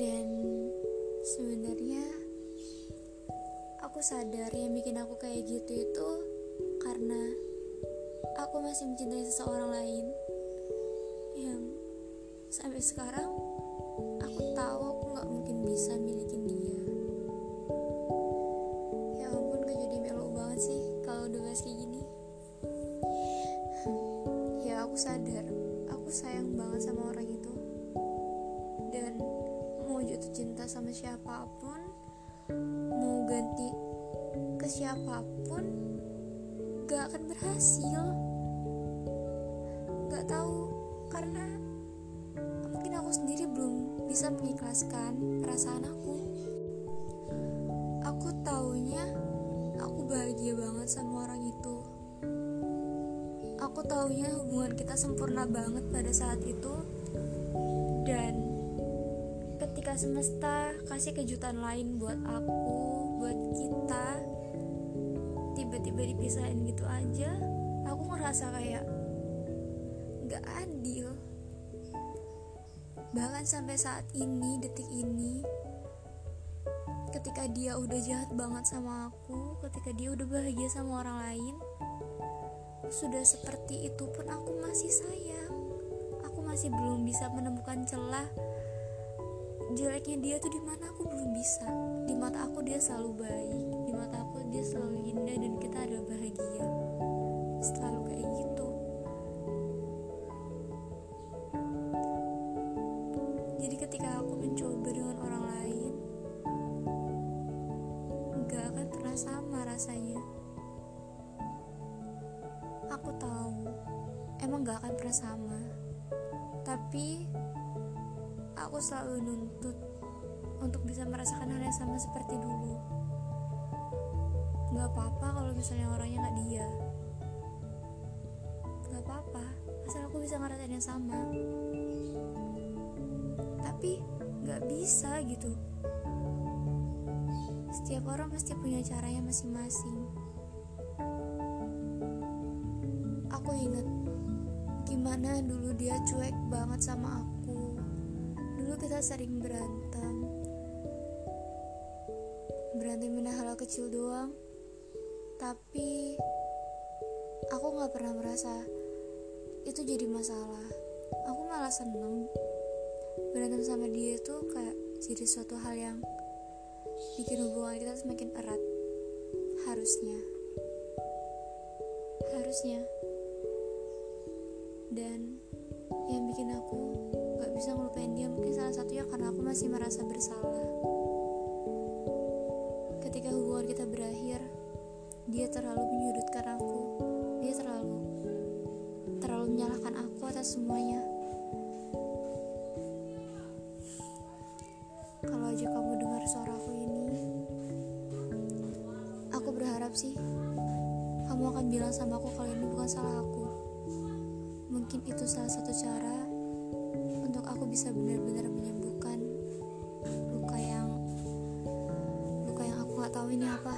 dan sebenarnya aku sadar yang bikin aku kayak gitu itu karena aku masih mencintai seseorang lain yang sampai sekarang aku tahu aku nggak mungkin bisa milikin dia. Ya ampun gak jadi melu banget sih kalau udah bahas kayak gini. Ya aku sadar. Aku sayang banget sama orang itu jatuh cinta sama siapa pun mau ganti ke siapa pun gak akan berhasil. Gak tahu karena mungkin aku sendiri belum bisa mengikhlaskan perasaan aku. Aku taunya aku bahagia banget sama orang itu. Aku taunya hubungan kita sempurna banget pada saat itu. Dan ketika semesta kasih kejutan lain buat aku buat kita tiba-tiba dipisahin gitu aja aku ngerasa kayak gak adil. Bahkan sampai saat ini detik ini ketika dia udah jahat banget sama aku ketika dia udah bahagia sama orang lain sudah seperti itu pun aku masih sayang. Aku masih belum bisa menemukan celah jeleknya dia tuh di mana aku belum bisa. Di mata aku dia selalu baik di mata aku dia selalu indah dan kita adalah bahagia. Selalu kayak gitu. Jadi ketika aku mencoba dengan orang lain gak akan pernah sama rasanya. Aku tahu emang gak akan pernah sama. Tapi aku selalu nuntut untuk bisa merasakan hal yang sama seperti dulu. Gak apa-apa kalau misalnya orangnya gak dia. Gak apa-apa asal aku bisa ngerasain yang sama. Tapi gak bisa gitu. Setiap orang pasti punya caranya masing-masing. Aku ingat gimana dulu dia cuek banget sama aku sering berantem. Berantem hal kecil doang. Tapi aku gak pernah merasa itu jadi masalah. Aku malah seneng berantem sama dia itu kayak jadi suatu hal yang bikin hubungan kita semakin erat. Harusnya. Harusnya. Dan salah satunya karena aku masih merasa bersalah. Ketika hubungan kita berakhir dia terlalu menyudutkan aku. Dia terlalu terlalu menyalahkan aku atas semuanya. Kalau aja kamu dengar suaraku ini aku berharap sih kamu akan bilang sama aku kalau ini bukan salah aku. Mungkin itu salah satu cara untuk aku bisa benar-benar menyembuhkan luka yang luka yang aku gak tahu ini apa